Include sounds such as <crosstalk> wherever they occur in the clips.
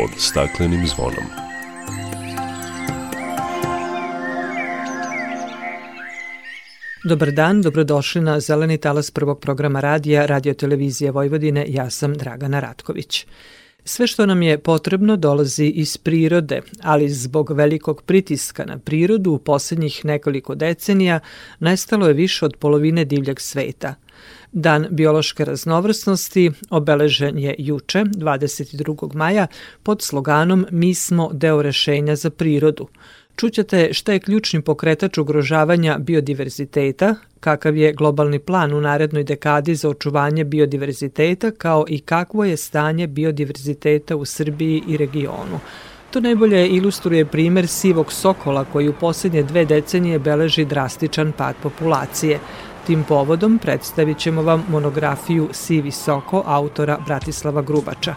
pod staklenim zvonom. Dobar dan, dobrodošli na Zeleni talas prvog programa radija Radio Televizije Vojvodine. Ja sam Dragana Ratković. Sve što nam je potrebno dolazi iz prirode, ali zbog velikog pritiska na prirodu u poslednjih nekoliko decenija nestalo je više od polovine divljeg sveta. Dan biološke raznovrsnosti obeležen je juče, 22. maja, pod sloganom Mi smo deo rešenja za prirodu – Čućete šta je ključni pokretač ugrožavanja biodiverziteta, kakav je globalni plan u narednoj dekadi za očuvanje biodiverziteta, kao i kakvo je stanje biodiverziteta u Srbiji i regionu. To najbolje ilustruje primer sivog sokola koji u poslednje dve decenije beleži drastičan pad populacije. Tim povodom predstavit ćemo vam monografiju Sivi soko autora Bratislava Grubača.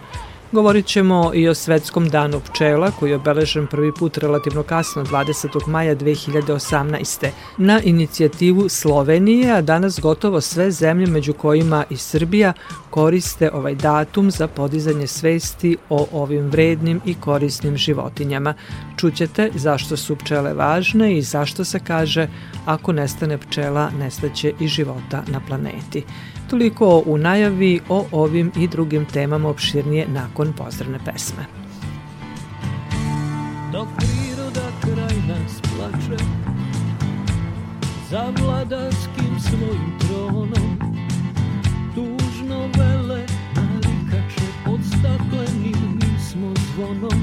Govorit ćemo i o Svetskom danu pčela koji je obeležen prvi put relativno kasno 20. maja 2018. Na inicijativu Slovenije, a danas gotovo sve zemlje među kojima i Srbija koriste ovaj datum za podizanje svesti o ovim vrednim i korisnim životinjama. Čućete zašto su pčele važne i zašto se kaže ako nestane pčela nestaće i života na planeti. Toliko u najavi o ovim i drugim temama opširnije nakon pozdravne pesme. Dok priroda kraj nas plače Za vladarskim svojim tronom Tužno vele narikače Pod staklenim smo zvonom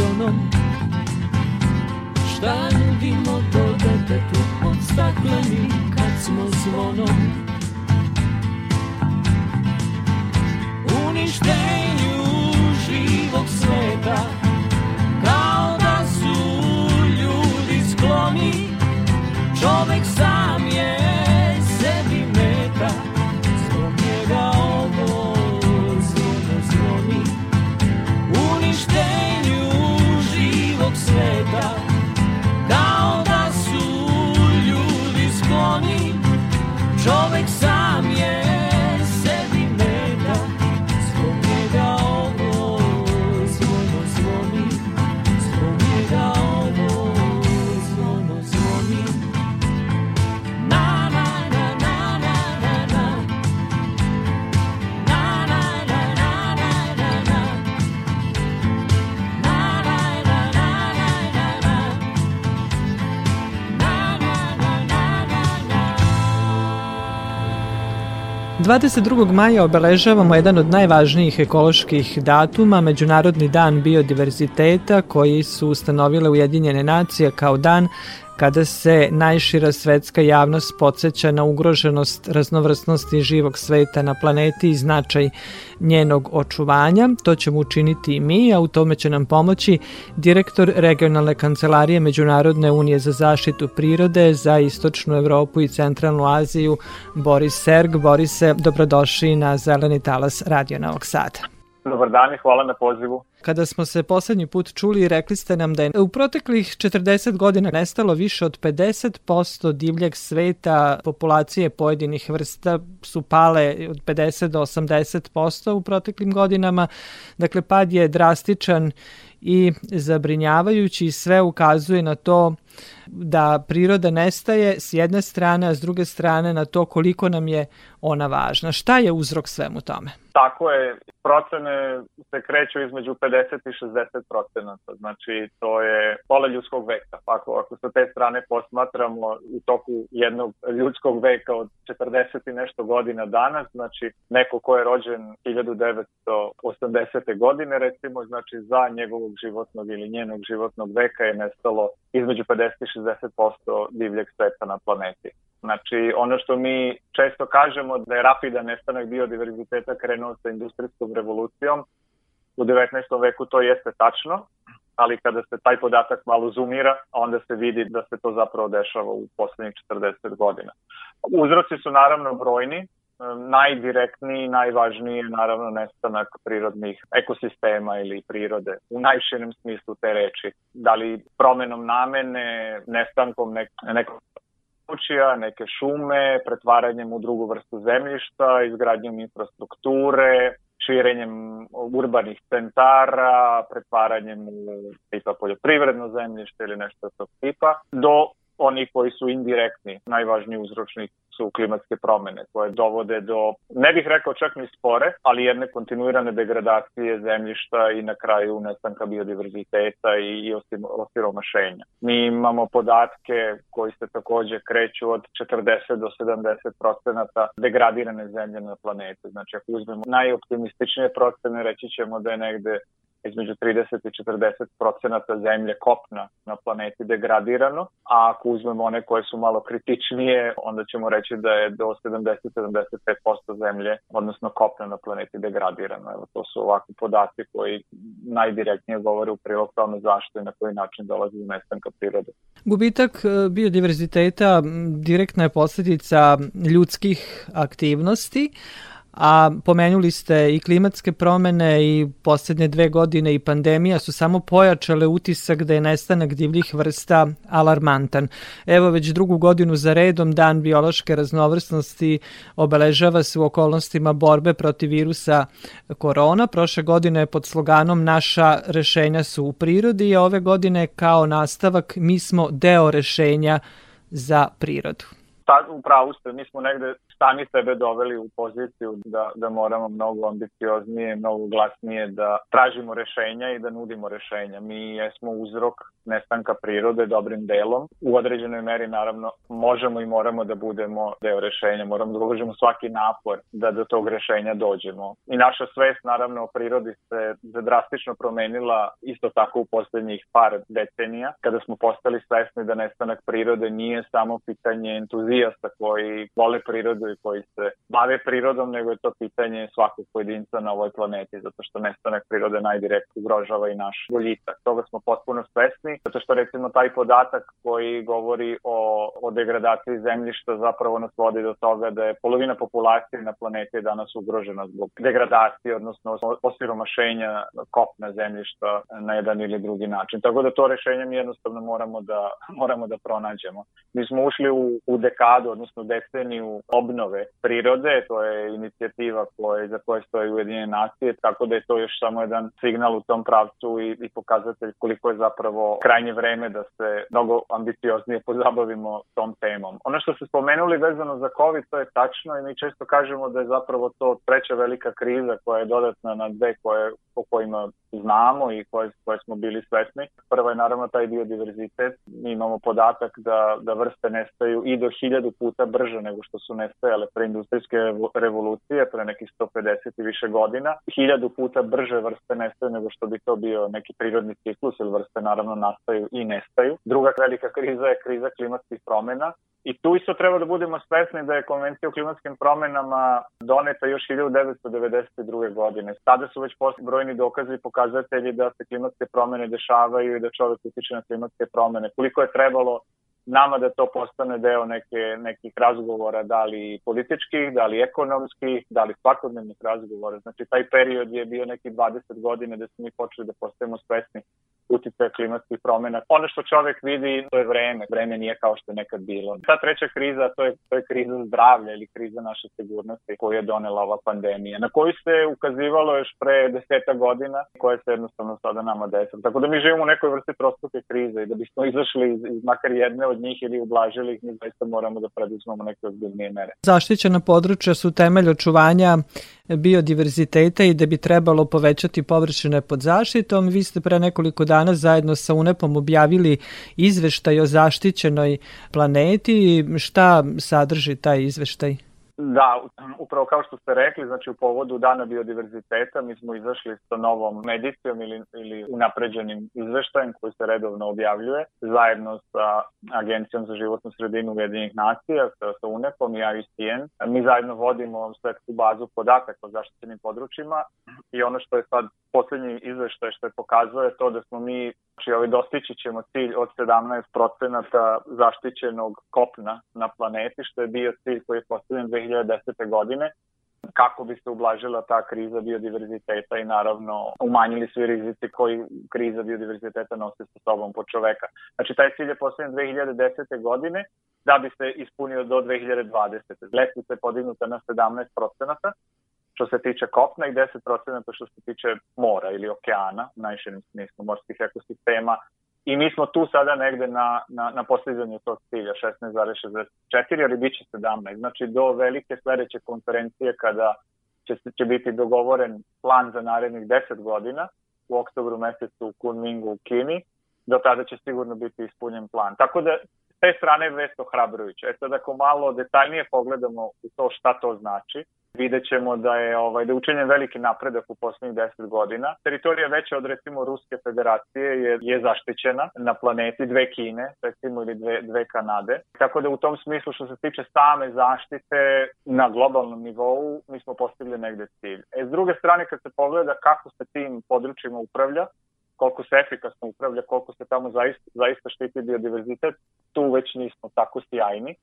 onom. Šta nudimo to detetu pod stakleni kad smo zvonom Uništenju 22. maja obeležavamo jedan od najvažnijih ekoloških datuma, Međunarodni dan biodiverziteta, koji su ustanovile Ujedinjene nacije kao dan kada se najšira svetska javnost podsjeća na ugroženost raznovrsnosti živog sveta na planeti i značaj njenog očuvanja. To ćemo učiniti i mi, a u tome će nam pomoći direktor regionalne kancelarije Međunarodne unije za zaštitu prirode za Istočnu Evropu i Centralnu Aziju, Boris Serg. Borise, dobrodošli na Zeleni talas Radio Novog Sada. Dobar dan i hvala na pozivu. Kada smo se poslednji put čuli, rekli ste nam da je u proteklih 40 godina nestalo više od 50% divljeg sveta, populacije pojedinih vrsta su pale od 50 do 80% u proteklim godinama. Dakle, pad je drastičan i zabrinjavajući i sve ukazuje na to da priroda nestaje s jedne strane, a s druge strane na to koliko nam je ona važna. Šta je uzrok svemu tome? Tako je, procene se kreću između 50 i 60 procenata, znači to je pola ljudskog veka. Ako, ako sa te strane posmatramo u toku jednog ljudskog veka od 40 i nešto godina danas, znači neko ko je rođen 1980. godine recimo, znači za njegovog životnog ili njenog životnog veka je nestalo između 50 i 60% divljeg sveta na planeti. Znači, ono što mi često kažemo da je rapidan nestanak biodiverziteta krenuo sa industrijskom revolucijom, u 19. veku to jeste tačno, ali kada se taj podatak malo zoomira, onda se vidi da se to zapravo dešava u poslednjih 40 godina. Uzroci su naravno brojni, najdirektniji i najvažniji je naravno nestanak prirodnih ekosistema ili prirode u najširem smislu te reči. Da li promenom namene, nestankom nek nekog područja, neke šume, pretvaranjem u drugu vrstu zemljišta, izgradnjom infrastrukture, širenjem urbanih centara, pretvaranjem u tipa poljoprivredno zemljište ili nešto tog tipa, do oni koji su indirektni, najvažniji uzročnik su klimatske promene koje dovode do, ne bih rekao čak ni spore, ali jedne kontinuirane degradacije zemljišta i na kraju nestanka biodiverziteta i, i osiromašenja. Mi imamo podatke koji se takođe kreću od 40 do 70 procenata degradirane zemlje na planeti. Znači ako uzmemo najoptimističnije procene, reći ćemo da je negde između 30 i 40 procenata zemlje kopna na planeti degradirano, a ako uzmemo one koje su malo kritičnije, onda ćemo reći da je do 70-75% zemlje, odnosno kopna na planeti degradirano. Evo, to su ovakvi podaci koji najdirektnije govore u prilog tome zašto i na koji način dolazi do nestanka prirode. Gubitak e, biodiverziteta direktna je posledica ljudskih aktivnosti, a pomenuli ste i klimatske promene i posljednje dve godine i pandemija su samo pojačale utisak da je nestanak divljih vrsta alarmantan. Evo već drugu godinu za redom Dan biološke raznovrsnosti obeležava se u okolnostima borbe protiv virusa korona. Prošle godine pod sloganom Naša rešenja su u prirodi, a ove godine kao nastavak mi smo deo rešenja za prirodu. Tako, upravo ste, mi smo negde sami sebe doveli u poziciju da, da moramo mnogo ambicioznije, mnogo glasnije da tražimo rešenja i da nudimo rešenja. Mi jesmo uzrok nestanka prirode dobrim delom. U određenoj meri naravno možemo i moramo da budemo deo rešenja, moramo da uložimo svaki napor da do tog rešenja dođemo. I naša svest naravno o prirodi se drastično promenila isto tako u poslednjih par decenija kada smo postali svesni da nestanak prirode nije samo pitanje entuzijasta koji vole prirodu i koji se bave prirodom, nego je to pitanje svakog pojedinca na ovoj planeti, zato što nestanak prirode najdirekt ugrožava i naš boljitak. Toga smo potpuno svesni, zato što recimo taj podatak koji govori o, o degradaciji zemljišta zapravo nas vodi do toga da je polovina populacije na planeti danas ugrožena zbog degradacije, odnosno osiromašenja kopna zemljišta na jedan ili drugi način. Tako da to rešenje mi jednostavno moramo da, moramo da pronađemo. Mi smo ušli u, u dekadu, odnosno deceniju obnove obnove prirode, to je inicijativa koje, za koje stoje Ujedinjene nacije, tako da je to još samo jedan signal u tom pravcu i, i pokazatelj koliko je zapravo krajnje vreme da se mnogo ambicioznije pozabavimo tom temom. Ono što ste spomenuli vezano za COVID, to je tačno i mi često kažemo da je zapravo to treća velika kriza koja je dodatna na dve koje, o kojima znamo i koje, koje smo bili svesni. Prva je naravno taj biodiverzitet. Mi imamo podatak da, da vrste nestaju i do hiljadu puta brže nego što su nestajale pre industrijske revolucije, pre nekih 150 i više godina. Hiljadu puta brže vrste nestaju nego što bi to bio neki prirodni ciklus, jer vrste naravno nastaju i nestaju. Druga velika kriza je kriza klimatskih promena I tu isto treba da budemo svesni da je konvencija o klimatskim promenama doneta još 1992. godine. Tada su već posle brojni dokazi i pokazatelji da se klimatske promene dešavaju i da čovek utiče na klimatske promene. Koliko je trebalo nama da to postane deo neke, nekih razgovora, da li političkih, da li ekonomskih, da li svakodnevnih razgovora. Znači, taj period je bio neki 20 godina da smo mi počeli da postajemo svesni uticaja klimatskih promena. Ono što čovek vidi, to je vreme. Vreme nije kao što je nekad bilo. Ta treća kriza, to je, to je kriza zdravlja ili kriza naše sigurnosti koju je donela ova pandemija, na koju se ukazivalo još pre deseta godina, koja se jednostavno sada nama desa. Tako da mi živimo u nekoj vrsti trostruke krize i da bismo izašli iz, iz makar jedne od njih ili ublažili ih, mi zaista moramo da preduzmemo neke ozbiljnije mere. Zaštićena područja su temelj očuvanja biodiverziteta i da bi trebalo povećati površine pod zaštitom. Vi ste pre nekoliko dana zajedno sa UNEP-om objavili izveštaj o zaštićenoj planeti. Šta sadrži taj izveštaj? Da, upravo kao što ste rekli, znači u povodu Dana biodiverziteta mi smo izašli sa novom medicijom ili, ili unapređenim izveštajem koji se redovno objavljuje zajedno sa Agencijom za životnu sredinu Ujedinjenih nacija, sa, sa UNEP-om i IUCN. Mi zajedno vodimo svetsku bazu podataka o zaštićenim područjima i ono što je sad poslednji izveštaj što je pokazuje to da smo mi, znači ovaj dostići ćemo cilj od 17% zaštićenog kopna na planeti, što je bio cilj koji je postavljen 2010. godine kako bi se ublažila ta kriza biodiverziteta i naravno umanjili svi rizici koji kriza biodiverziteta nosi sa sobom po čoveka. Znači taj cilj je postavljen 2010. godine da bi se ispunio do 2020. Lestvica je podignuta na 17%, što se tiče kopna i 10% što se tiče mora ili okeana, najširem smislu morskih ekosistema. I mi smo tu sada negde na, na, na postizanju tog cilja 16,64, ali bit će 17. Znači do velike sledeće konferencije kada će, će biti dogovoren plan za narednih 10 godina u oktobru mesecu u Kunmingu u Kini, do tada će sigurno biti ispunjen plan. Tako da s te strane je vest ohrabrujuća. E sad ako malo detaljnije pogledamo u to šta to znači, vidjet ćemo da je ovaj, da je učenjen veliki napredak u poslednjih 10 godina. Teritorija veća od recimo Ruske federacije je, je zaštićena na planeti, dve Kine, recimo ili dve, dve Kanade. Tako da u tom smislu što se tiče same zaštite na globalnom nivou mi smo postigli negde cilj. E, s druge strane kad se pogleda kako se tim područjima upravlja, koliko se efikasno upravlja, koliko se tamo zaista, zaista štiti biodiverzitet, tu već nismo tako sjajni.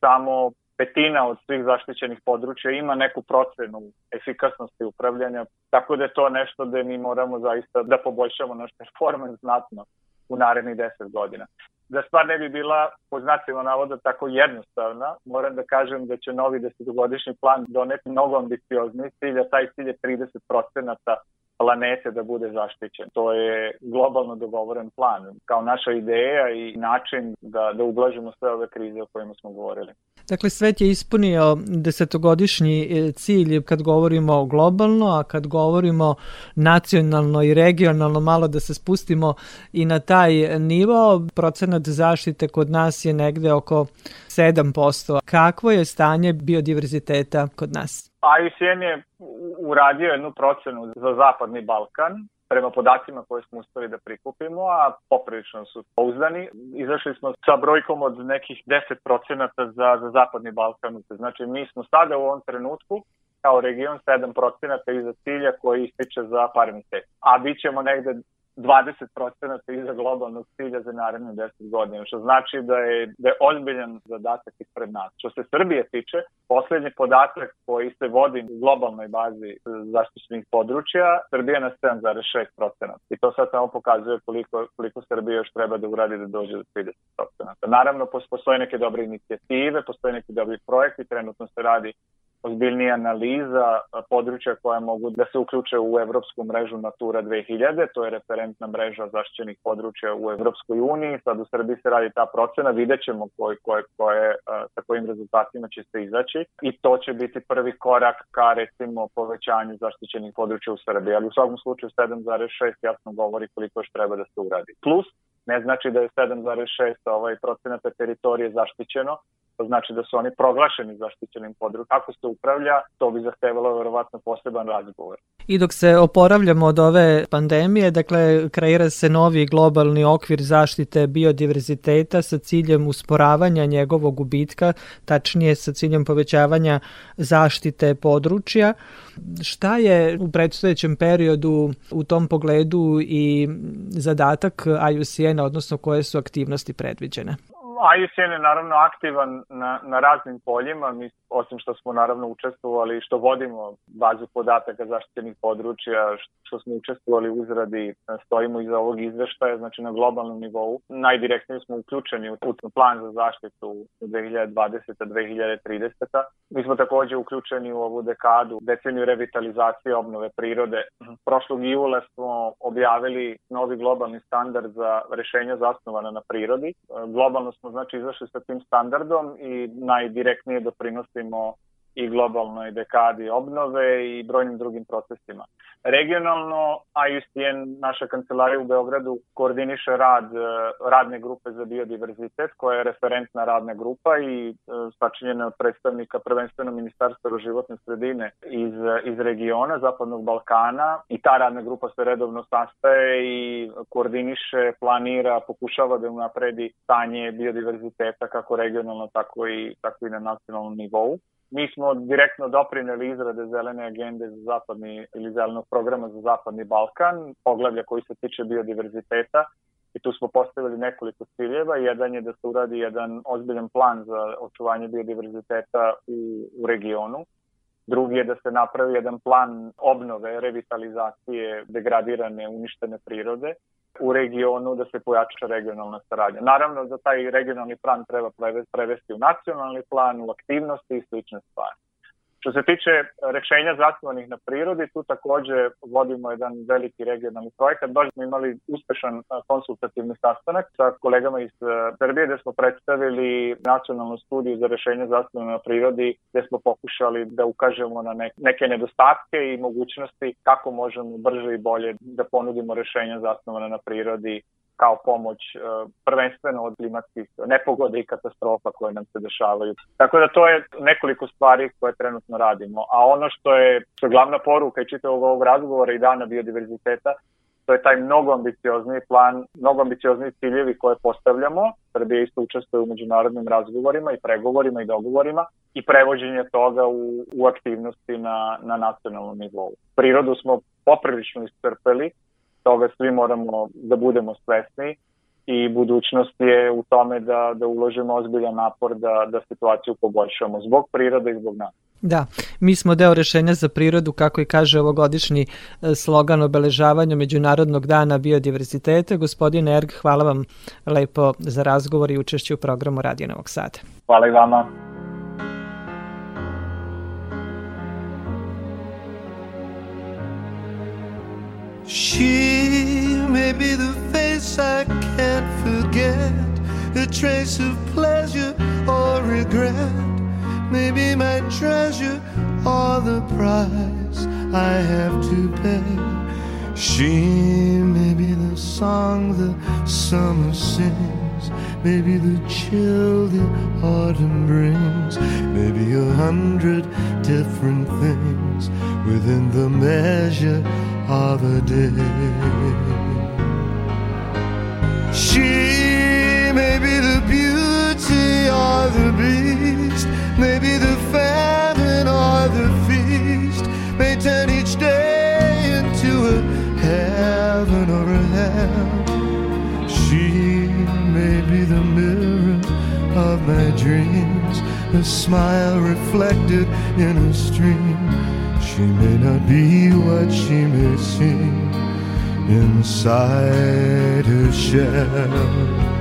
Samo petina od svih zaštićenih područja ima neku procenu efikasnosti upravljanja, tako da je to nešto da mi moramo zaista da poboljšamo naš performans znatno u narednih 10 godina. Da stvar ne bi bila, po znacima navoda, tako jednostavna, moram da kažem da će novi desetogodišnji plan doneti mnogo ambiciozni cilj, a taj cilj je 30% planete da bude zaštićen. To je globalno dogovoren plan, kao naša ideja i način da, da ublažimo sve ove krize o kojima smo govorili. Dakle, svet je ispunio desetogodišnji e, cilj kad govorimo globalno, a kad govorimo nacionalno i regionalno, malo da se spustimo i na taj nivo, procenat zaštite kod nas je negde oko 7%. Kakvo je stanje biodiverziteta kod nas? IUCN je uradio jednu procenu za Zapadni Balkan prema podacima koje smo uspeli da prikupimo, a poprilično su pouzdani. Izašli smo sa brojkom od nekih 10% za, za Zapadni Balkan. Znači mi smo sada u ovom trenutku kao region 7% iza cilja koji ističe za par meseci. A bit ćemo negde 20% iza globalnog cilja za naredne 10 godina, što znači da je, da je ozbiljan zadatak ispred nas. Što se Srbije tiče, poslednji podatak koji se vodi u globalnoj bazi zaštićenih područja, Srbija na 7,6%. I to sad samo pokazuje koliko, koliko Srbija još treba da uradi da dođe do 30%. Naravno, postoje neke dobre inicijative, postoje neki dobri projekti, trenutno se radi ozbiljnija analiza područja koja mogu da se uključe u evropsku mrežu Natura 2000, to je referentna mreža zaštićenih područja u Evropskoj uniji, sad u Srbiji se radi ta procena, vidjet ćemo koje, koje, koje, sa kojim rezultatima će se izaći i to će biti prvi korak ka recimo povećanju zaštićenih područja u Srbiji, ali u svakom slučaju 7,6 jasno govori koliko još treba da se uradi. Plus, ne znači da je 7,6 ovaj procenata teritorije zaštićeno, To znači da su oni proglašeni zaštićenim područjem. Kako se upravlja, to bi zahtevalo verovatno poseban razgovor. I dok se oporavljamo od ove pandemije, dakle, kreira se novi globalni okvir zaštite biodiverziteta sa ciljem usporavanja njegovog gubitka, tačnije sa ciljem povećavanja zaštite područja. Šta je u predstojećem periodu u tom pogledu i zadatak IUCN, odnosno koje su aktivnosti predviđene? IUCN je naravno aktivan na, na raznim poljima, mi osim što smo naravno učestvovali, što vodimo bazu podataka zaštićenih područja, što smo učestvovali u izradi, stojimo iza ovog izveštaja, znači na globalnom nivou. Najdirektnije smo uključeni u, plan za zaštitu 2020-2030. Mi smo takođe uključeni u ovu dekadu, deceniju revitalizacije obnove prirode. Prošlog jula smo objavili novi globalni standard za rešenja zasnovana na prirodi. Globalno smo znači izašli sa tim standardom i najdirektnije more i globalnoj dekadi obnove i brojnim drugim procesima. Regionalno IUCN, naša kancelarija u Beogradu, koordiniše rad e, radne grupe za biodiverzitet, koja je referentna radna grupa i e, sačinjena od predstavnika prvenstveno Ministarstva životne sredine iz, iz regiona Zapadnog Balkana i ta radna grupa se redovno sastaje i koordiniše, planira, pokušava da unapredi stanje biodiverziteta kako regionalno, tako i, tako i na nacionalnom nivou. Mi smo direktno doprineli izrade zelene agende za zapadni ili zelenog programa za zapadni Balkan, poglavlja koji se tiče biodiverziteta i tu smo postavili nekoliko ciljeva. Jedan je da se uradi jedan ozbiljan plan za očuvanje biodiverziteta u, u regionu. Drugi je da se napravi jedan plan obnove, revitalizacije degradirane, uništene prirode u regionu da se pojača regionalna saradnja. Naravno da taj regionalni plan treba prevesti u nacionalni plan, u aktivnosti i slične stvari. Što se tiče rešenja zasnovanih na prirodi, tu takođe vodimo jedan veliki regionalni projekat. Baš smo imali uspešan konsultativni sastanak sa kolegama iz Srbije gde smo predstavili nacionalnu studiju za rešenje zasnovane na prirodi gde smo pokušali da ukažemo na neke nedostatke i mogućnosti kako možemo brže i bolje da ponudimo rešenja zasnovane na prirodi kao pomoć e, prvenstveno od klimatskih nepogoda i katastrofa koje nam se dešavaju. Tako da to je nekoliko stvari koje trenutno radimo. A ono što je, što je glavna poruka i čitavog ovog razgovora i dana biodiverziteta, to je taj mnogo ambiciozni plan, mnogo ambiciozni ciljevi koje postavljamo. Srbija isto učestvuje u međunarodnim razgovorima i pregovorima i dogovorima i prevođenje toga u, u aktivnosti na, na nacionalnom nivou. Prirodu smo poprilično iscrpeli, toga svi moramo da budemo svesni i budućnost je u tome da, da uložimo ozbiljan napor da, da situaciju poboljšamo zbog prirode i zbog nas. Da, mi smo deo rešenja za prirodu, kako i kaže ovogodišnji e, slogan obeležavanja Međunarodnog dana biodiverziteta. Gospodine Erg, hvala vam lepo za razgovor i učešću u programu Radio Novog Sada. Hvala i vama. She may be the face I can't forget, a trace of pleasure or regret. Maybe my treasure or the price I have to pay. She may be the song the summer sings, maybe the chill the autumn brings, maybe a hundred different things within the measure of a day. She may be the beauty or the beast, maybe the famine or the feast, may turn each day into a heaven or a hell. She may be the mirror of my dreams, a smile reflected in a stream she may not be what she may seem inside her shell.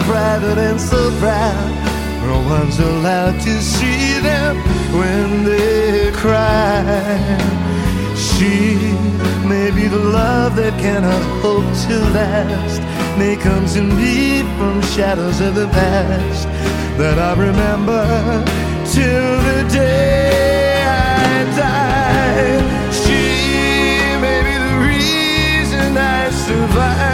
Private and so proud. No one's allowed to see them when they cry. She may be the love that cannot hope to last. May come to me from shadows of the past that I remember till the day I die. She may be the reason I survive,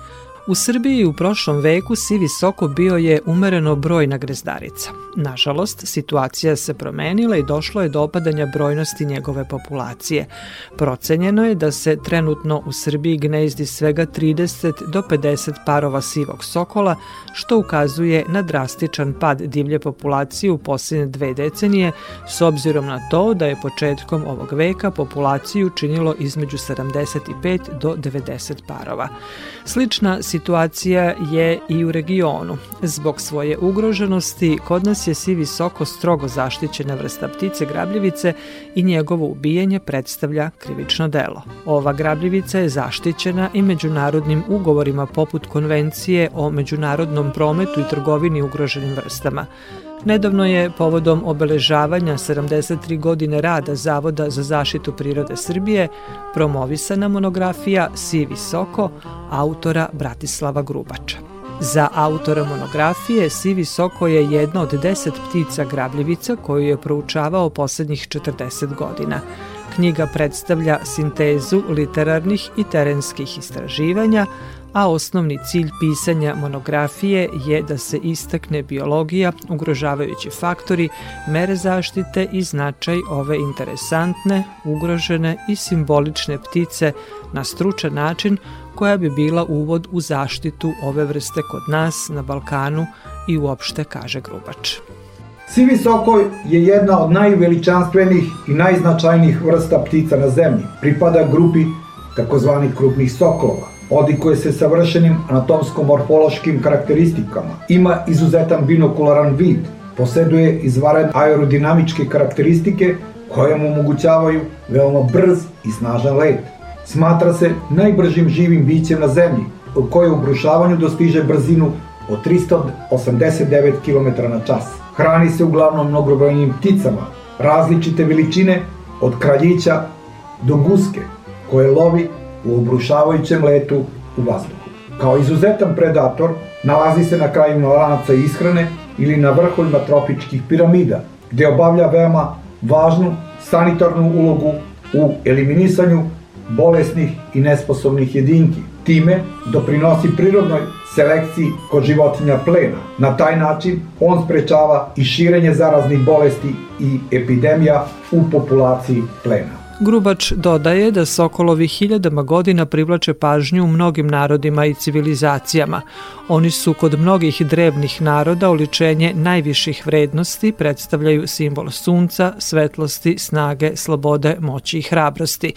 U Srbiji u prošlom veku sivi soko bio je umereno brojna grezdarica. Nažalost, situacija se promenila i došlo je do opadanja brojnosti njegove populacije. Procenjeno je da se trenutno u Srbiji gnezdi svega 30 do 50 parova sivog sokola, što ukazuje na drastičan pad divlje populacije u posljednje dve decenije, s obzirom na to da je početkom ovog veka populaciju činilo između 75 do 90 parova. Slična situacija je i u regionu. Zbog svoje ugroženosti, kod nas je sivi soko strogo zaštićena vrsta ptice grabljivice i njegovo ubijanje predstavlja krivično delo. Ova grabljivica je zaštićena i međunarodnim ugovorima poput konvencije o međunarodnom prometu i trgovini ugroženim vrstama. Nedavno je povodom obeležavanja 73 godine rada Zavoda za zaštitu prirode Srbije promovisana monografija Sivi Soko autora Bratislava Grubača. Za autora monografije Sivi Soko je jedna od deset ptica grabljivica koju je proučavao poslednjih 40 godina. Knjiga predstavlja sintezu literarnih i terenskih istraživanja, a osnovni cilj pisanja monografije je da se istakne biologija, ugrožavajući faktori, mere zaštite i značaj ove interesantne, ugrožene i simbolične ptice na stručan način koja bi bila uvod u zaštitu ove vrste kod nas, na Balkanu i uopšte, kaže Grubač. Sivi sokoj je jedna od najveličanstvenih i najznačajnijih vrsta ptica na zemlji. Pripada grupi takozvanih krupnih sokolova. Odikuje se savršenim anatomsko-morfološkim karakteristikama. Ima izuzetan binokularan vid. Poseduje izvaren aerodinamičke karakteristike koje mu omogućavaju veoma brz i snažan let. Smatra se najbržim živim bićem na zemlji, koje u brušavanju dostiže brzinu od 389 km na čas. Hrani se uglavnom mnogobrojnim pticama, različite veličine od kraljića do guske, koje lovi u obrušavajućem letu u vazduhu. Kao izuzetan predator nalazi se na krajima lanaca ishrane ili na vrhovima tropičkih piramida, gde obavlja veoma važnu sanitarnu ulogu u eliminisanju bolesnih i nesposobnih jedinki. Time doprinosi prirodnoj selekciji kod životinja plena. Na taj način on sprečava i širenje zaraznih bolesti i epidemija u populaciji plena. Grubač dodaje da sokolovi hiljadama godina privlače pažnju u mnogim narodima i civilizacijama. Oni su kod mnogih drevnih naroda oličenje najviših vrednosti, predstavljaju simbol sunca, svetlosti, snage, slobode, moći i hrabrosti.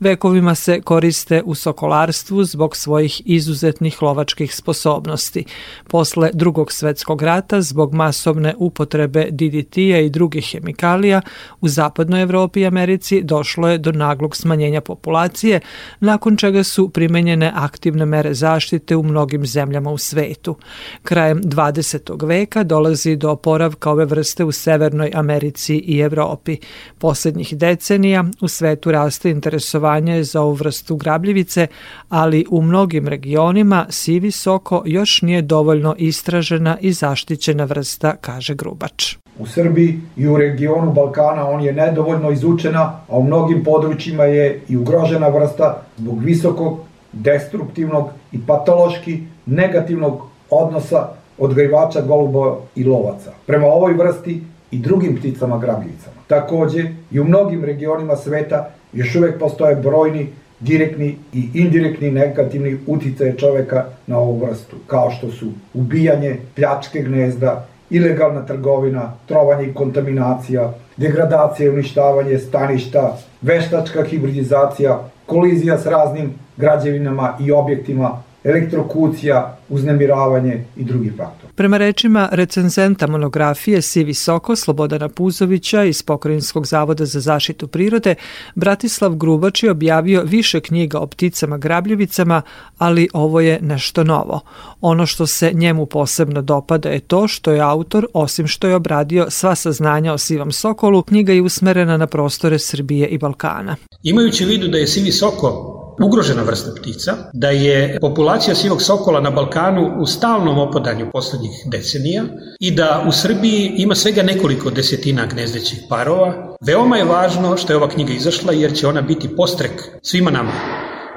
Vekovima se koriste u sokolarstvu zbog svojih izuzetnih lovačkih sposobnosti. Posle drugog svetskog rata, zbog masovne upotrebe DDT-a i drugih hemikalija, u zapadnoj Evropi i Americi došlo je do naglog smanjenja populacije, nakon čega su primenjene aktivne mere zaštite u mnogim zemljama u svetu. Krajem 20. veka dolazi do oporavka ove vrste u Severnoj Americi i Evropi. Poslednjih decenija u svetu raste interesovanje za ovu vrstu grabljivice, ali u mnogim regionima sivi soko još nije dovoljno istražena i zaštićena vrsta, kaže Grubač. U Srbiji i u regionu Balkana on je nedovoljno izučena, a u mnogim područjima je i ugrožena vrsta zbog visokog, destruktivnog i patološki negativnog odnosa odgajivača goluba i lovaca. Prema ovoj vrsti i drugim pticama grabljivicama. Takođe, i u mnogim regionima sveta još uvek postoje brojni direktni i indirektni negativni uticaje čoveka na ovu vrstu, kao što su ubijanje, pljačke gnezda ilegalna trgovina, trovanje i kontaminacija, degradacija i uništavanje staništa, veštačka hibridizacija, kolizija s raznim građevinama i objektima, elektrokucija, uznemiravanje i drugi faktor. Prema rečima recenzenta monografije Si Visoko Slobodana Puzovića iz Pokrajinskog zavoda za zaštitu prirode, Bratislav Grubač je objavio više knjiga o pticama grabljivicama, ali ovo je nešto novo. Ono što se njemu posebno dopada je to što je autor, osim što je obradio sva saznanja o sivom sokolu, knjiga je usmerena na prostore Srbije i Balkana. Imajući u vidu da je sivi soko ugrožena vrsta ptica, da je populacija sivog sokola na Balkanu u stalnom opadanju poslednjih decenija i da u Srbiji ima svega nekoliko desetina gnezdećih parova. Veoma je važno što je ova knjiga izašla jer će ona biti postrek svima nama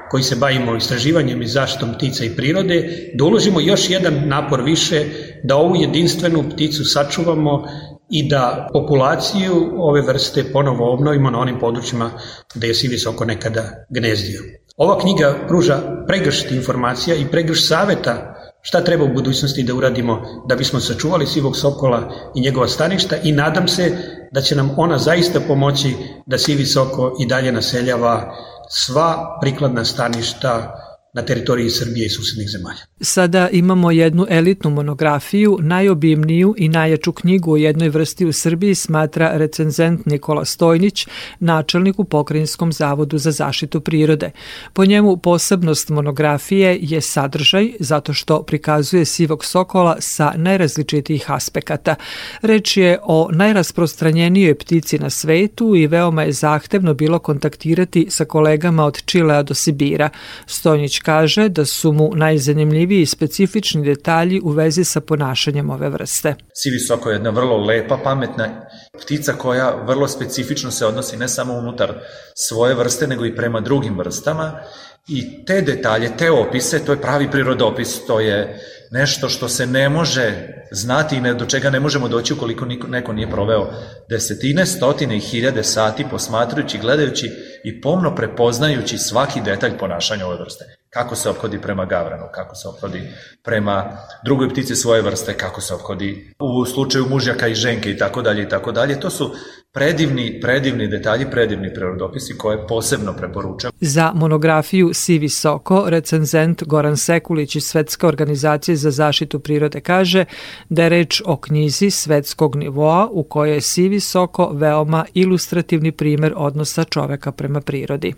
koji se bavimo istraživanjem i zaštitom ptica i prirode, da uložimo još jedan napor više da ovu jedinstvenu pticu sačuvamo i da populaciju ove vrste ponovo obnovimo na onim područjima gde je sivi soko nekada gnezdio. Ova knjiga pruža pregršt informacija i pregršt saveta šta treba u budućnosti da uradimo da bismo sačuvali sivog sokola i njegova staništa i nadam se da će nam ona zaista pomoći da sivi soko i dalje naseljava sva prikladna staništa na teritoriji Srbije i susednih zemalja. Sada imamo jednu elitnu monografiju, najobimniju i najjaču knjigu o jednoj vrsti u Srbiji smatra recenzent Nikola Stojnić, načelnik u Pokrajinskom zavodu za zaštitu prirode. Po njemu posebnost monografije je sadržaj zato što prikazuje sivog sokola sa najrazličitijih aspekata. Reč je o najrasprostranjenijoj ptici na svetu i veoma je zahtevno bilo kontaktirati sa kolegama od Čilea do Sibira. Stojnić kaže da su mu najzanimljiviji specifični detalji u vezi sa ponašanjem ove vrste. Sivi soko je jedna vrlo lepa, pametna ptica koja vrlo specifično se odnosi ne samo unutar svoje vrste, nego i prema drugim vrstama. I te detalje, te opise, to je pravi prirodopis, to je nešto što se ne može znati i do čega ne možemo doći ukoliko neko nije proveo desetine, stotine i hiljade sati posmatrujući, gledajući i pomno prepoznajući svaki detalj ponašanja ove vrste kako se obhodi prema gavranu, kako se obhodi prema drugoj ptici svoje vrste, kako se obhodi u slučaju mužjaka i ženke i tako dalje i tako dalje. To su predivni, predivni detalji, predivni prerodopisi koje posebno preporučam. Za monografiju Sivi Soko recenzent Goran Sekulić iz Svetske organizacije za zaštitu prirode kaže da je reč o knjizi svetskog nivoa u kojoj je Sivi Soko veoma ilustrativni primer odnosa čoveka prema prirodi.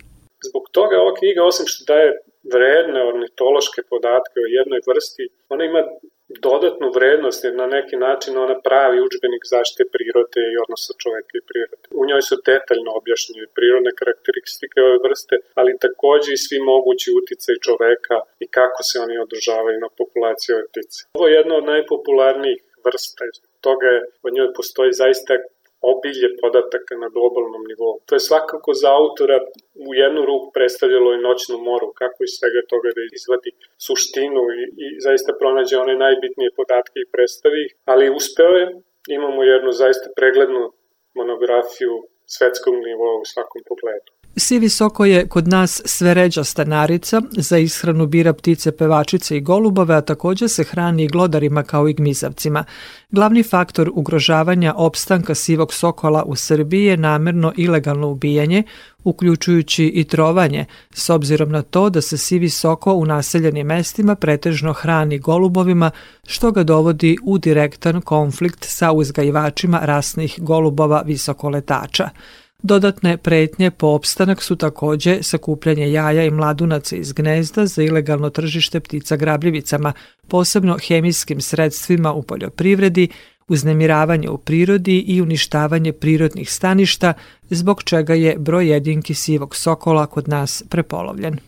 Zbog toga ova knjiga, osim što daje vredne ornitološke podatke o jednoj vrsti, ona ima dodatnu vrednost jer na neki način ona pravi učbenik zaštite prirode i odnosa čoveka i prirode. U njoj su detaljno objašnjene prirodne karakteristike ove vrste, ali takođe i svi mogući uticaj čoveka i kako se oni održavaju na populaciji ove ptice. Ovo je jedna od najpopularnijih vrsta, toga je, od njoj postoji zaista obilje podataka na globalnom nivou. To je svakako za autora u jednu ruku predstavljalo i noćnu moru, kako iz svega toga da izvadi suštinu i, i zaista pronađe one najbitnije podatke i predstavi ih, ali uspeo je, imamo jednu zaista preglednu monografiju svetskog nivoa u svakom pogledu. Sivi soko je kod nas sve ređa stanarica, za ishranu bira ptice pevačice i golubove, a takođe se hrani i glodarima kao i gmizavcima. Glavni faktor ugrožavanja opstanka sivog sokola u Srbiji je namerno ilegalno ubijanje, uključujući i trovanje, s obzirom na to da se sivi soko u naseljenim mestima pretežno hrani golubovima, što ga dovodi u direktan konflikt sa uzgajivačima rasnih golubova visokoletača. Dodatne pretnje po opstanak su takođe sakupljanje jaja i mladunaca iz gnezda za ilegalno tržište ptica grabljivicama, posebno hemijskim sredstvima u poljoprivredi, uznemiravanje u prirodi i uništavanje prirodnih staništa, zbog čega je broj jedinki sivog sokola kod nas prepolovljen.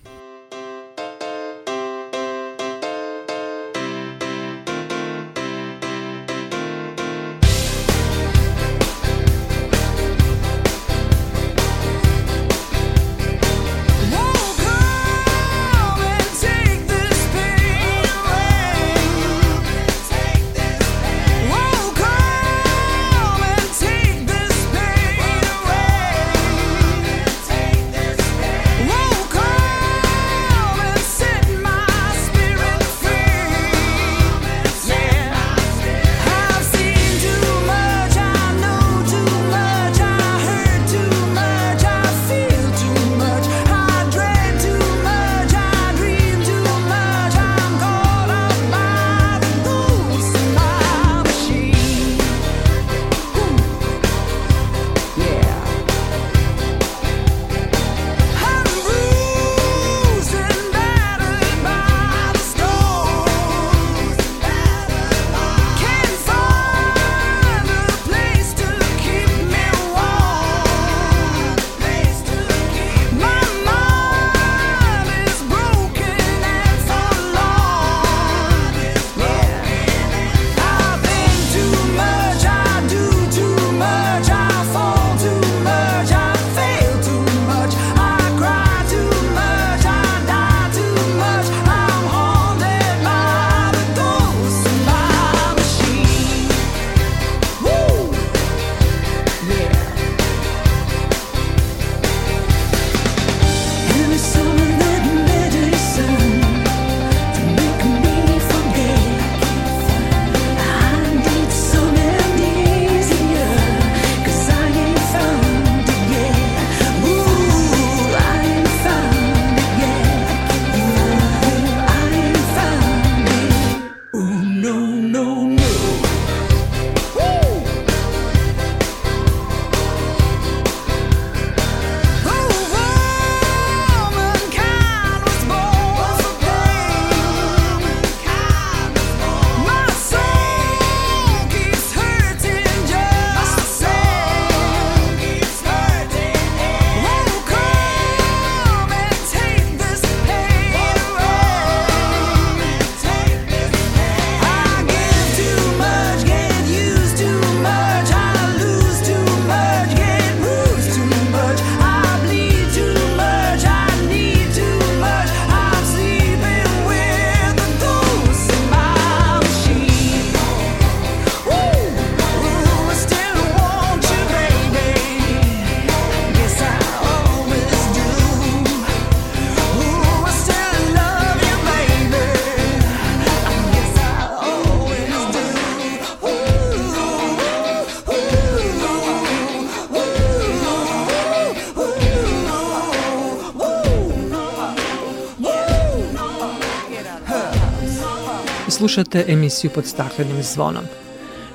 Slušate emisiju pod staklenim zvonom.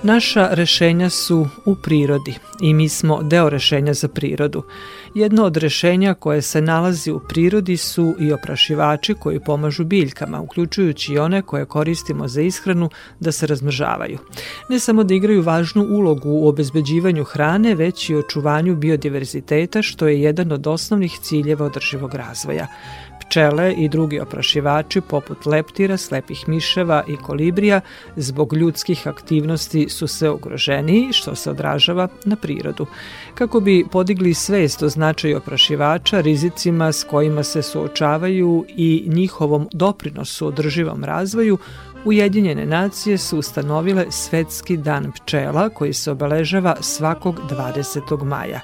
Naša rešenja su u prirodi i mi smo deo rešenja za prirodu. Jedno od rešenja koje se nalazi u prirodi su i oprašivači koji pomažu biljkama, uključujući i one koje koristimo za ishranu da se razmržavaju. Ne samo da igraju važnu ulogu u obezbeđivanju hrane, već i očuvanju biodiverziteta, što je jedan od osnovnih ciljeva održivog razvoja. Pčele i drugi oprašivači poput leptira, slepih miševa i kolibrija zbog ljudskih aktivnosti su sve ugroženiji što se odražava na prirodu. Kako bi podigli svest o značaju oprašivača, rizicima s kojima se suočavaju i njihovom doprinosu održivom razvoju, Ujedinjene nacije su ustanovile Svetski dan pčela koji se obeležava svakog 20. maja.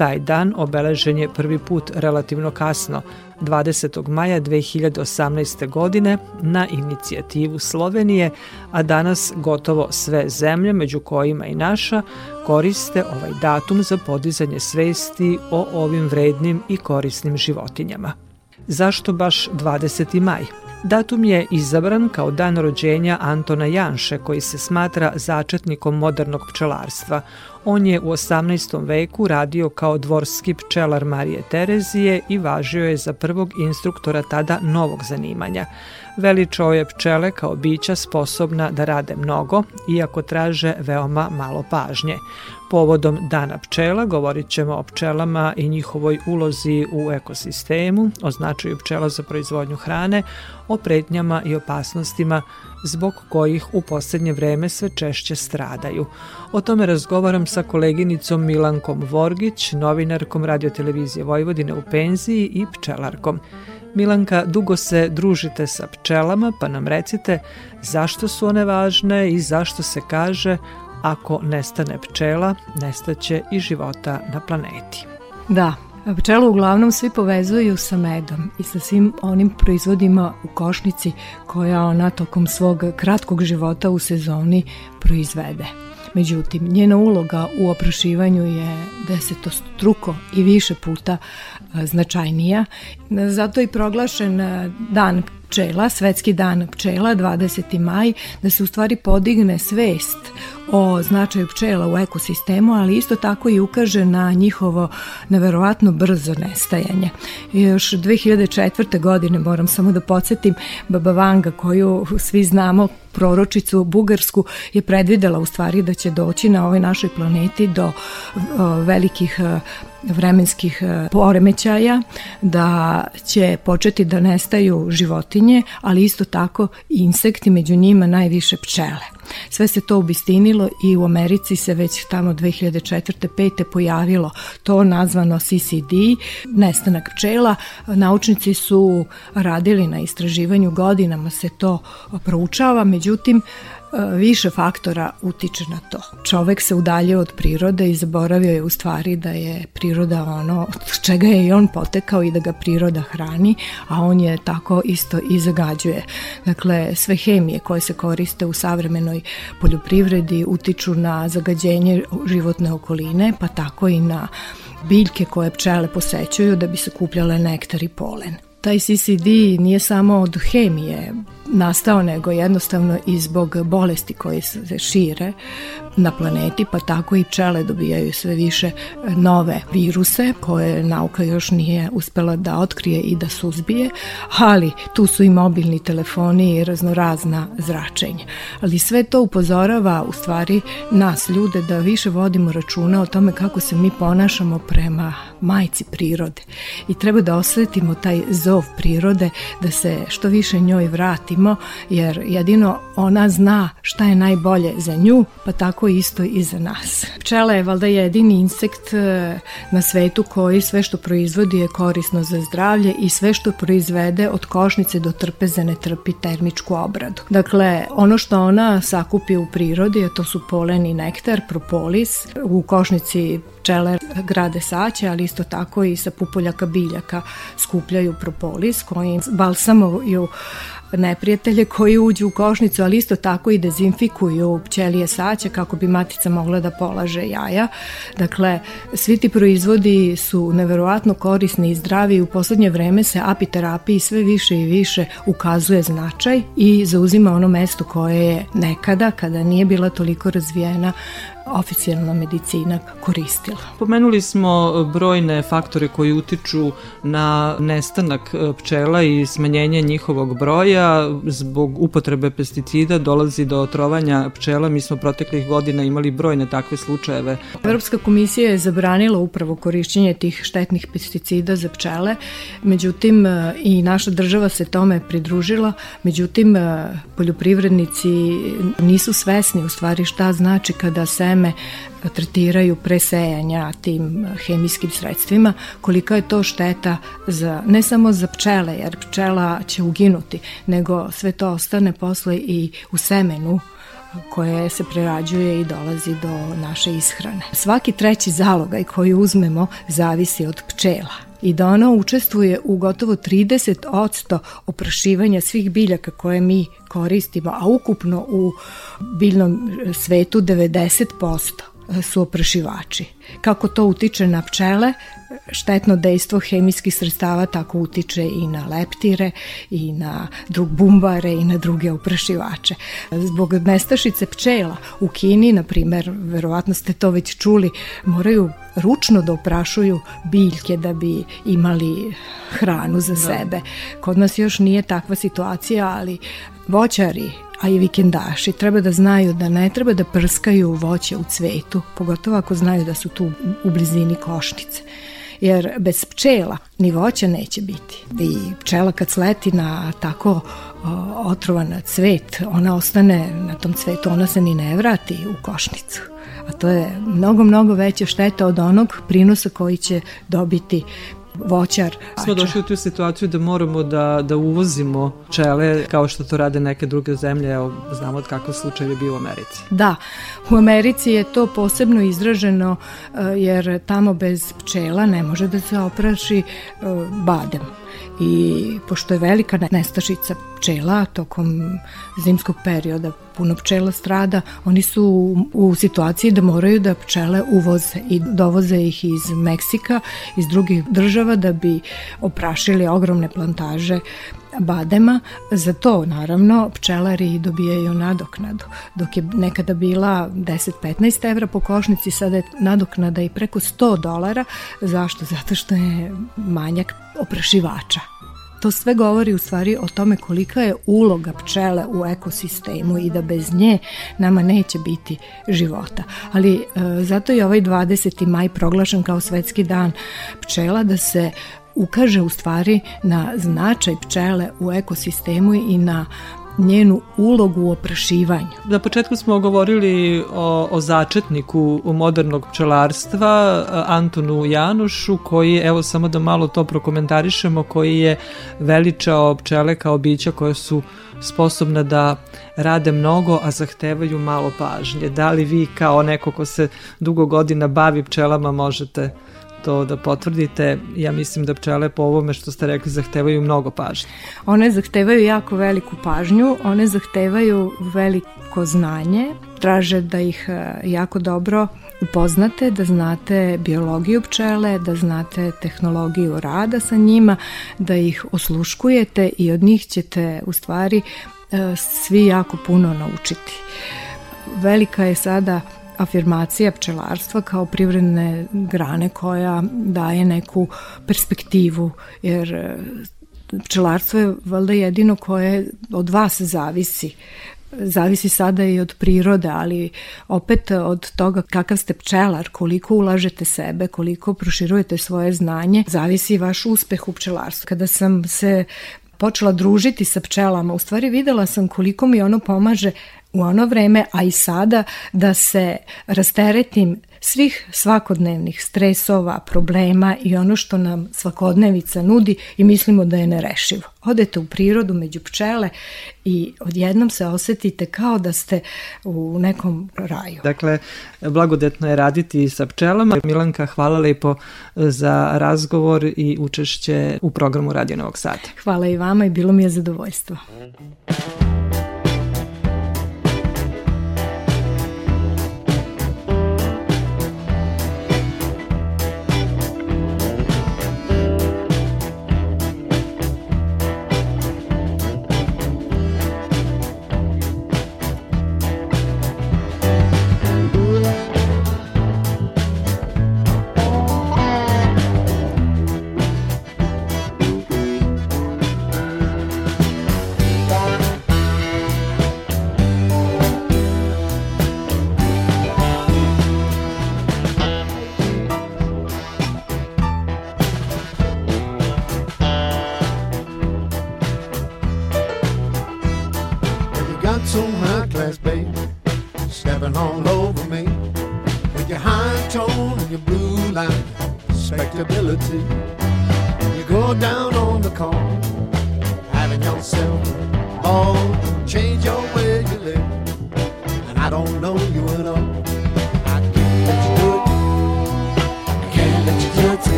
Taj dan obeležen je prvi put relativno kasno, 20. maja 2018. godine na inicijativu Slovenije, a danas gotovo sve zemlje, među kojima i naša, koriste ovaj datum za podizanje svesti o ovim vrednim i korisnim životinjama. Zašto baš 20. maj? Datum je izabran kao dan rođenja Antona Janše, koji se smatra začetnikom modernog pčelarstva. On je u 18. veku radio kao dvorski pčelar Marije Terezije i važio je za prvog instruktora tada novog zanimanja. Veličao je pčele kao bića sposobna da rade mnogo, iako traže veoma malo pažnje. Povodom Dana pčela govorit ćemo o pčelama i njihovoj ulozi u ekosistemu, o značaju pčela za proizvodnju hrane, o pretnjama i opasnostima zbog kojih u poslednje vreme sve češće stradaju. O tome razgovaram sa koleginicom Milankom Vorgić, novinarkom radiotelevizije Vojvodine u penziji i pčelarkom. Milanka, dugo se družite sa pčelama, pa nam recite zašto su one važne i zašto se kaže ako nestane pčela, nestaće i života na planeti. Da, Pčelu uglavnom svi povezuju sa medom i sa svim onim proizvodima u košnici koja ona tokom svog kratkog života u sezoni proizvede. Međutim, njena uloga u oprašivanju je desetostruko i više puta značajnija. Zato je proglašen dan pčela, svetski dan pčela, 20. maj, da se u stvari podigne svest o značaju pčela u ekosistemu, ali isto tako i ukaže na njihovo neverovatno brzo nestajanje. Još 2004. godine, moram samo da podsjetim, Baba Vanga koju svi znamo, proročicu bugarsku je predvidela u stvari da će doći na ovoj našoj planeti do o, velikih vremenskih poremećaja, da će početi da nestaju životinje, ali isto tako i insekti, među njima najviše pčele. Sve se to obistinilo i u Americi se već tamo 2004. 5. pojavilo to nazvano CCD, nestanak pčela. Naučnici su radili na istraživanju godinama se to proučava, međutim više faktora utiče na to. Čovek se udaljio od prirode i zaboravio je u stvari da je priroda ono od čega je i on potekao i da ga priroda hrani, a on je tako isto i zagađuje. Dakle, sve hemije koje se koriste u savremenoj poljoprivredi utiču na zagađenje životne okoline, pa tako i na biljke koje pčele posećuju da bi se kupljale nektar i polen. Taj CCD nije samo od hemije nastao, nego jednostavno i zbog bolesti koje se šire na planeti, pa tako i pčele dobijaju sve više nove viruse koje nauka još nije uspela da otkrije i da suzbije, ali tu su i mobilni telefoni i raznorazna zračenja. Ali sve to upozorava u stvari nas ljude da više vodimo računa o tome kako se mi ponašamo prema majci prirode i treba da osvetimo taj zov prirode da se što više njoj vratimo jer jedino ona zna šta je najbolje za nju pa tako isto i za nas. Pčela je valda jedini insekt e, na svetu koji sve što proizvodi je korisno za zdravlje i sve što proizvede od košnice do trpeze ne trpi termičku obradu. Dakle, ono što ona sakupi u prirodi, a to su polen i nektar, propolis, u košnici pčele grade saće, ali isto tako i sa pupoljaka biljaka skupljaju propolis kojim balsamuju neprijatelje koji uđu u košnicu, ali isto tako i dezinfikuju pčelije saće kako bi matica mogla da polaže jaja. Dakle, svi ti proizvodi su neverovatno korisni i zdravi i u poslednje vreme se apiterapiji sve više i više ukazuje značaj i zauzima ono mesto koje je nekada, kada nije bila toliko razvijena, oficijalna medicina koristila. Pomenuli smo brojne faktore koji utiču na nestanak e, pčela i smanjenje njihovog broja. Zbog upotrebe pesticida dolazi do otrovanja pčela. Mi smo proteklih godina imali brojne takve slučajeve. Evropska komisija je zabranila upravo korišćenje tih štetnih pesticida za pčele, međutim e, i naša država se tome pridružila, međutim e, poljoprivrednici nisu svesni u stvari šta znači kada seme vreme tretiraju presejanja tim hemijskim sredstvima, kolika je to šteta za, ne samo za pčele, jer pčela će uginuti, nego sve to ostane posle i u semenu koje se prerađuje i dolazi do naše ishrane. Svaki treći zalogaj koji uzmemo zavisi od pčela i da ona učestvuje u gotovo 30% oprašivanja svih biljaka koje mi koristimo, a ukupno u biljnom svetu 90% su oprašivači. Kako to utiče na pčele, štetno dejstvo hemijskih sredstava tako utiče i na leptire i na drug bumbare i na druge oprašivače. Zbog nestašice pčela u Kini, na primer, verovatno ste to već čuli, moraju ručno da oprašuju biljke da bi imali hranu za da. sebe. Kod nas još nije takva situacija, ali voćari a i vikendaši treba da znaju da ne treba da prskaju voće u cvetu, pogotovo ako znaju da su tu u blizini košnice jer bez pčela ni voća neće biti. I pčela kad sleti na tako otrovan cvet, ona ostane na tom cvetu, ona se ni ne vrati u košnicu. A to je mnogo, mnogo veća šteta od onog prinosa koji će dobiti voćar. Smo došli u tu situaciju da moramo da, da uvozimo pčele kao što to rade neke druge zemlje, evo znamo od kakav slučaj je bio u Americi. Da, u Americi je to posebno izraženo eh, jer tamo bez pčela ne može da se opraši eh, badem i pošto je velika nestašica pčela tokom zimskog perioda, puno pčela strada, oni su u situaciji da moraju da pčele uvoze i dovoze ih iz Meksika, iz drugih država da bi oprašili ogromne plantaže badema, za to naravno pčelari dobijaju nadoknadu. Dok je nekada bila 10-15 evra po košnici, sada je nadoknada i preko 100 dolara. Zašto? Zato što je manjak oprašivača. To sve govori u stvari o tome kolika je uloga pčele u ekosistemu i da bez nje nama neće biti života. Ali e, zato je ovaj 20. maj proglašen kao svetski dan pčela da se ukaže u stvari na značaj pčele u ekosistemu i na njenu ulogu u oprašivanju. Na početku smo govorili o, o začetniku modernog pčelarstva, Antonu Janušu, koji, evo samo da malo to prokomentarišemo, koji je veličao pčele kao bića koje su sposobna da rade mnogo, a zahtevaju malo pažnje. Da li vi kao neko ko se dugo godina bavi pčelama možete to da potvrdite. Ja mislim da pčele po ovome što ste rekli zahtevaju mnogo pažnje. One zahtevaju jako veliku pažnju, one zahtevaju veliko znanje, traže da ih e, jako dobro upoznate, da znate biologiju pčele, da znate tehnologiju rada sa njima, da ih osluškujete i od njih ćete u stvari e, svi jako puno naučiti. Velika je sada afirmacija pčelarstva kao privredne grane koja daje neku perspektivu, jer e, pčelarstvo je valjda jedino koje od vas zavisi zavisi sada i od prirode, ali opet od toga kakav ste pčelar, koliko ulažete sebe, koliko proširujete svoje znanje, zavisi vaš uspeh u pčelarstvu. Kada sam se počela družiti sa pčelama, u stvari videla sam koliko mi ono pomaže u ono vreme, a i sada, da se rasteretim svih svakodnevnih stresova, problema i ono što nam svakodnevica nudi i mislimo da je nerešivo. Odete u prirodu među pčele i odjednom se osetite kao da ste u nekom raju. Dakle, blagodetno je raditi sa pčelama. Milanka, hvala lepo za razgovor i učešće u programu Radio Novog Sada. Hvala i vama i bilo mi je zadovoljstvo.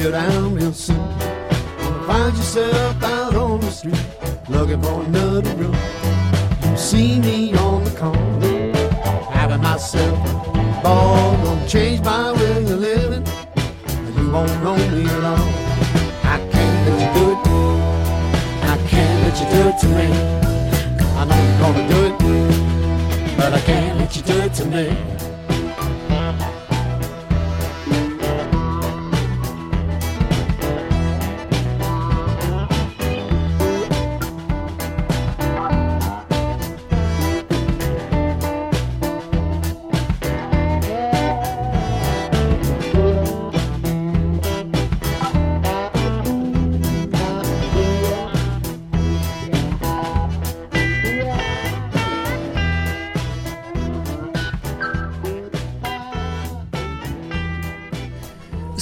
should I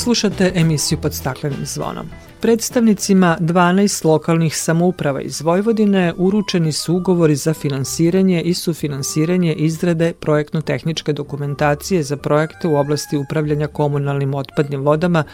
Slušate emisiju pod staklenim zvonom. Predstavnicima 12 lokalnih samouprava iz Vojvodine uručeni su ugovori za finansiranje i sufinansiranje izrade projektno-tehničke dokumentacije za projekte u oblasti upravljanja komunalnim otpadnim vodama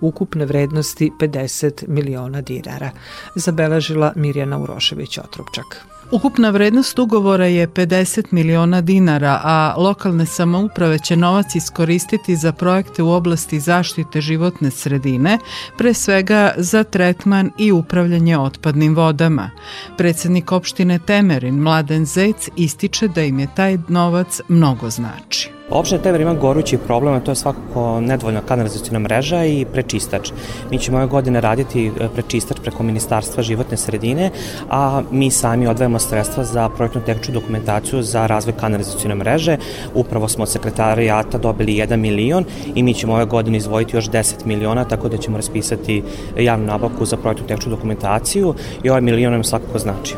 ukupne vrednosti 50 miliona dinara, zabeležila Mirjana Urošević-Otropčak. Ukupna vrednost ugovora je 50 miliona dinara, a lokalne samouprave će novac iskoristiti za projekte u oblasti zaštite životne sredine, pre svega za tretman i upravljanje otpadnim vodama. Predsednik opštine Temerin, Mladen Zec, ističe da im je taj novac mnogo znači. Opština Teber ima gorući problem, a to je svakako nedovoljna kanalizacijona mreža i prečistač. Mi ćemo ove godine raditi e, prečistač preko Ministarstva životne sredine, a mi sami odvajamo sredstva za projektnu tehničku dokumentaciju za razvoj kanalizacijone mreže. Upravo smo od sekretarijata dobili 1 milion i mi ćemo ove godine izvojiti još 10 miliona, tako da ćemo raspisati javnu nabavku za projektnu tehničku dokumentaciju i ovaj milion nam svakako znači.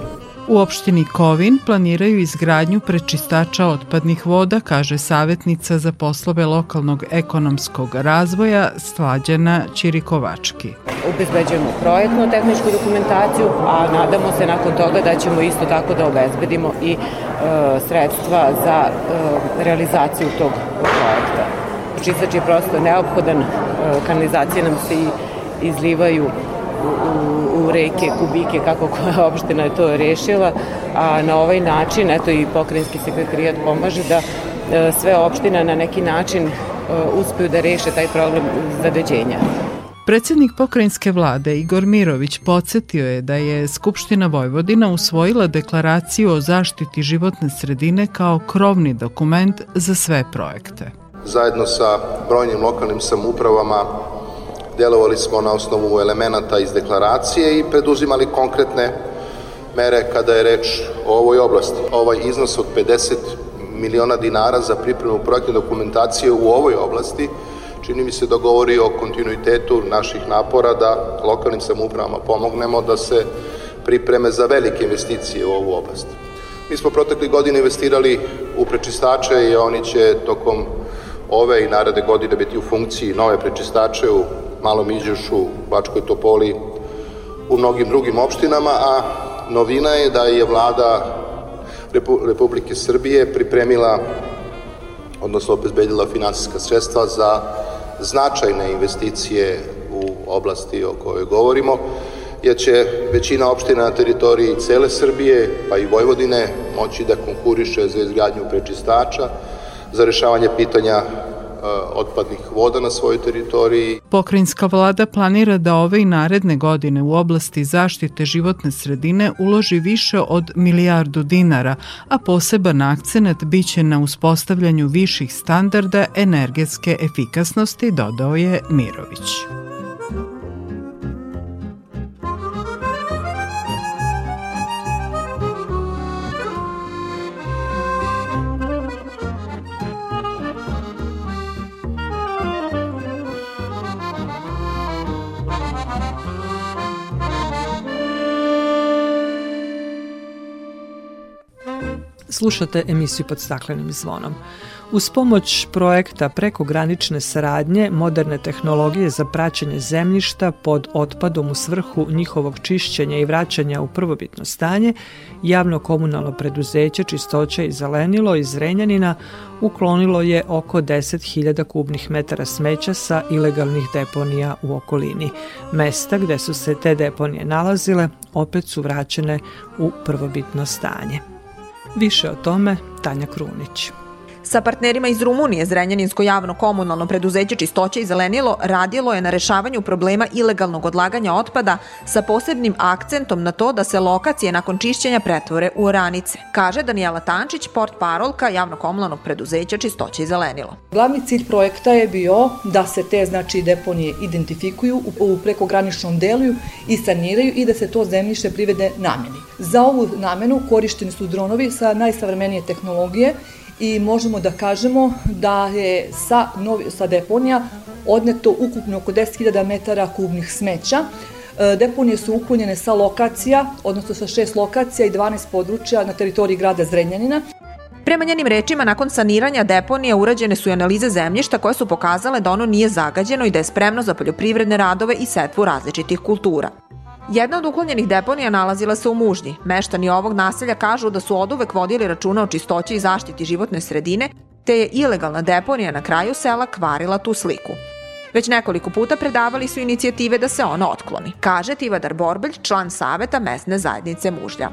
U opštini Kovin planiraju izgradnju prečistača otpadnih voda, kaže savjetnica za poslove lokalnog ekonomskog razvoja Slađana Ćirikovački. Obezbeđujemo projektnu tehničku dokumentaciju, a nadamo se nakon toga da ćemo isto tako da obezbedimo i e, sredstva za e, realizaciju tog projekta. Čistač je prosto neophodan, e, kanalizacije nam se i izlivaju u, u reke, kubike, kako koja <laughs> opština je to rešila, a na ovaj način, eto i pokrenjski sekretarijat pomaže da e, sve opština na neki način e, uspeju da reše taj problem zagađenja. Predsednik pokrajinske vlade Igor Mirović podsjetio je da je Skupština Vojvodina usvojila deklaraciju o zaštiti životne sredine kao krovni dokument za sve projekte. Zajedno sa brojnim lokalnim samoupravama Delovali smo na osnovu elemenata iz deklaracije i preduzimali konkretne mere kada je reč o ovoj oblasti. Ovaj iznos od 50 miliona dinara za pripremu projektne dokumentacije u ovoj oblasti čini mi se da govori o kontinuitetu naših napora da lokalnim samoupravama pomognemo da se pripreme za velike investicije u ovu oblast. Mi smo protekli godine investirali u prečistače i oni će tokom ove i narade godine biti u funkciji nove prečistače u Malom Iđušu, Bačkoj Topoli, u mnogim drugim opštinama, a novina je da je vlada Republike Srbije pripremila, odnosno obezbedila finansijska sredstva za značajne investicije u oblasti o kojoj govorimo, jer će većina opština na teritoriji cele Srbije, pa i Vojvodine, moći da konkuriše za izgradnju prečistača, za rešavanje pitanja otpadnih voda na svojoj teritoriji. Pokrajinska vlada planira da ove i naredne godine u oblasti zaštite životne sredine uloži više od milijardu dinara, a poseban akcenat biće na uspostavljanju viših standarda energetske efikasnosti, dodao je Mirović. Slušate emisiju pod staklenim zvonom. Uz pomoć projekta prekogranične saradnje moderne tehnologije za praćenje zemljišta pod otpadom u svrhu njihovog čišćenja i vraćanja u prvobitno stanje, javno komunalno preduzeće Čistoća i zelenilo iz Renjanina uklonilo je oko 10.000 kubnih metara smeća sa ilegalnih deponija u okolini. Mesta gde su se te deponije nalazile opet su vraćene u prvobitno stanje. Više o tome Tanja Krunić. Sa partnerima iz Rumunije Zrenjaninsko javno komunalno preduzeće Čistoće i zelenilo radilo je na rešavanju problema ilegalnog odlaganja otpada sa posebnim akcentom na to da se lokacije nakon čišćenja pretvore u oranice, kaže Danijela Tančić, port parolka javno komunalnog preduzeća Čistoće i zelenilo. Glavni cilj projekta je bio da se te znači deponije identifikuju u prekograničnom delu i saniraju i da se to zemljište privede nameni. Za ovu namenu korišteni su dronovi sa najsavremenije tehnologije i možemo da kažemo da je sa, novi, sa deponija odneto ukupno oko 10.000 metara kubnih smeća. E, deponije su uklonjene sa lokacija, odnosno sa šest lokacija i 12 područja na teritoriji grada Zrenjanina. Prema njenim rečima, nakon saniranja deponija urađene su i analize zemljišta koje su pokazale da ono nije zagađeno i da je spremno za poljoprivredne radove i setvu različitih kultura. Jedna od uklonjenih deponija nalazila se u Mužnji. Meštani ovog naselja kažu da su oduvek vodili računa o čistoći i zaštiti životne sredine, te je ilegalna deponija na kraju sela kvarila tu sliku. Već nekoliko puta predavali su inicijative da se ona otkloni, kaže Tivadar Borbelj, član saveta mesne zajednice Mužlja.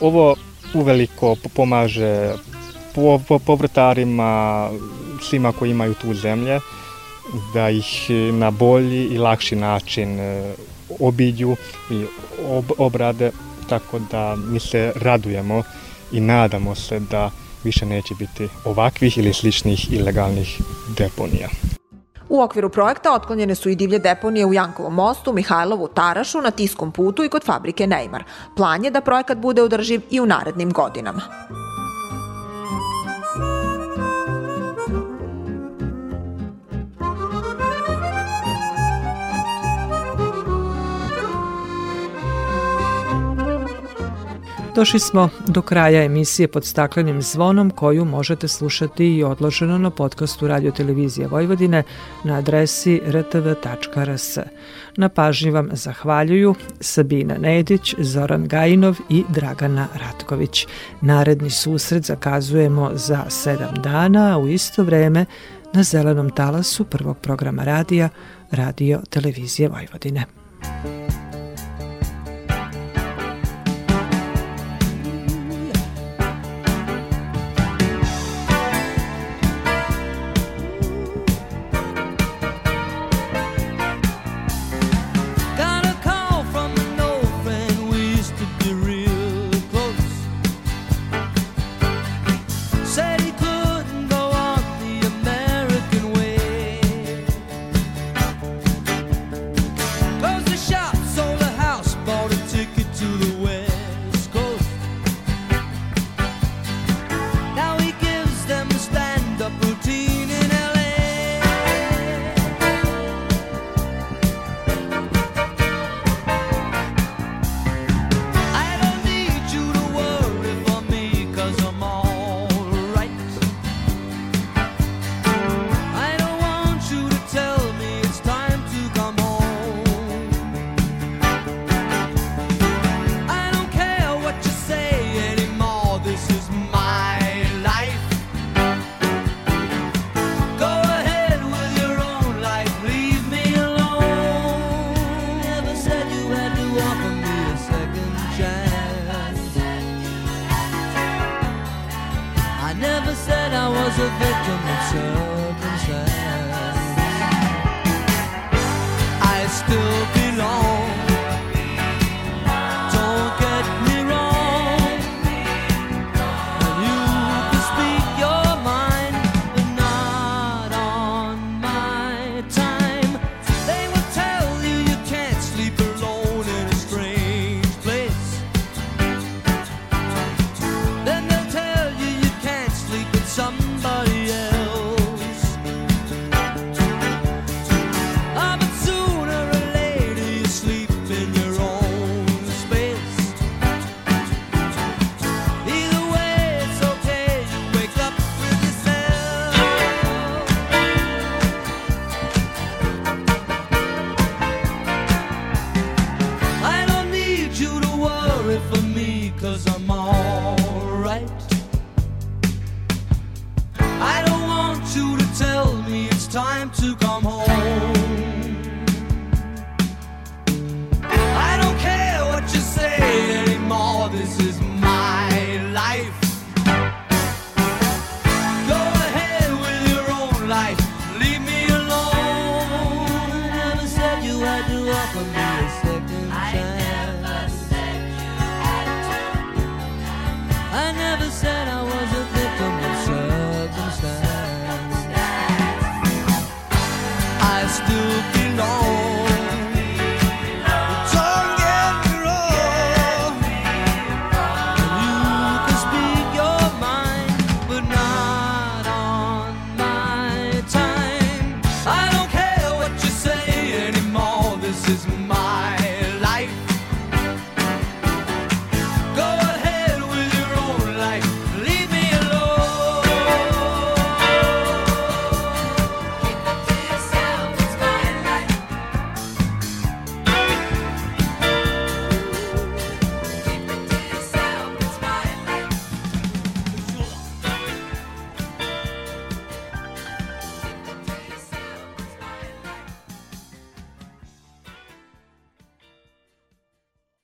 Ovo uveliko pomaže povrtarima, svima koji imaju tu zemlje, da ih na bolji i lakši način obiđu i ob, obrade, tako da mi se radujemo i nadamo se da više neće biti ovakvih ili sličnih ilegalnih deponija. U okviru projekta otklonjene su i divlje deponije u Jankovom mostu, Mihajlovu Tarašu, na Tiskom putu i kod fabrike Neymar. Plan je da projekat bude održiv i u narednim godinama. Došli smo do kraja emisije pod staklenim zvonom koju možete slušati i odloženo na podcastu Radio Televizije Vojvodine na adresi rtv.rs. Na pažnji vam zahvaljuju Sabina Nedić, Zoran Gajinov i Dragana Ratković. Naredni susret zakazujemo za sedam dana, a u isto vreme na zelenom talasu prvog programa radija Radio Televizije Vojvodine.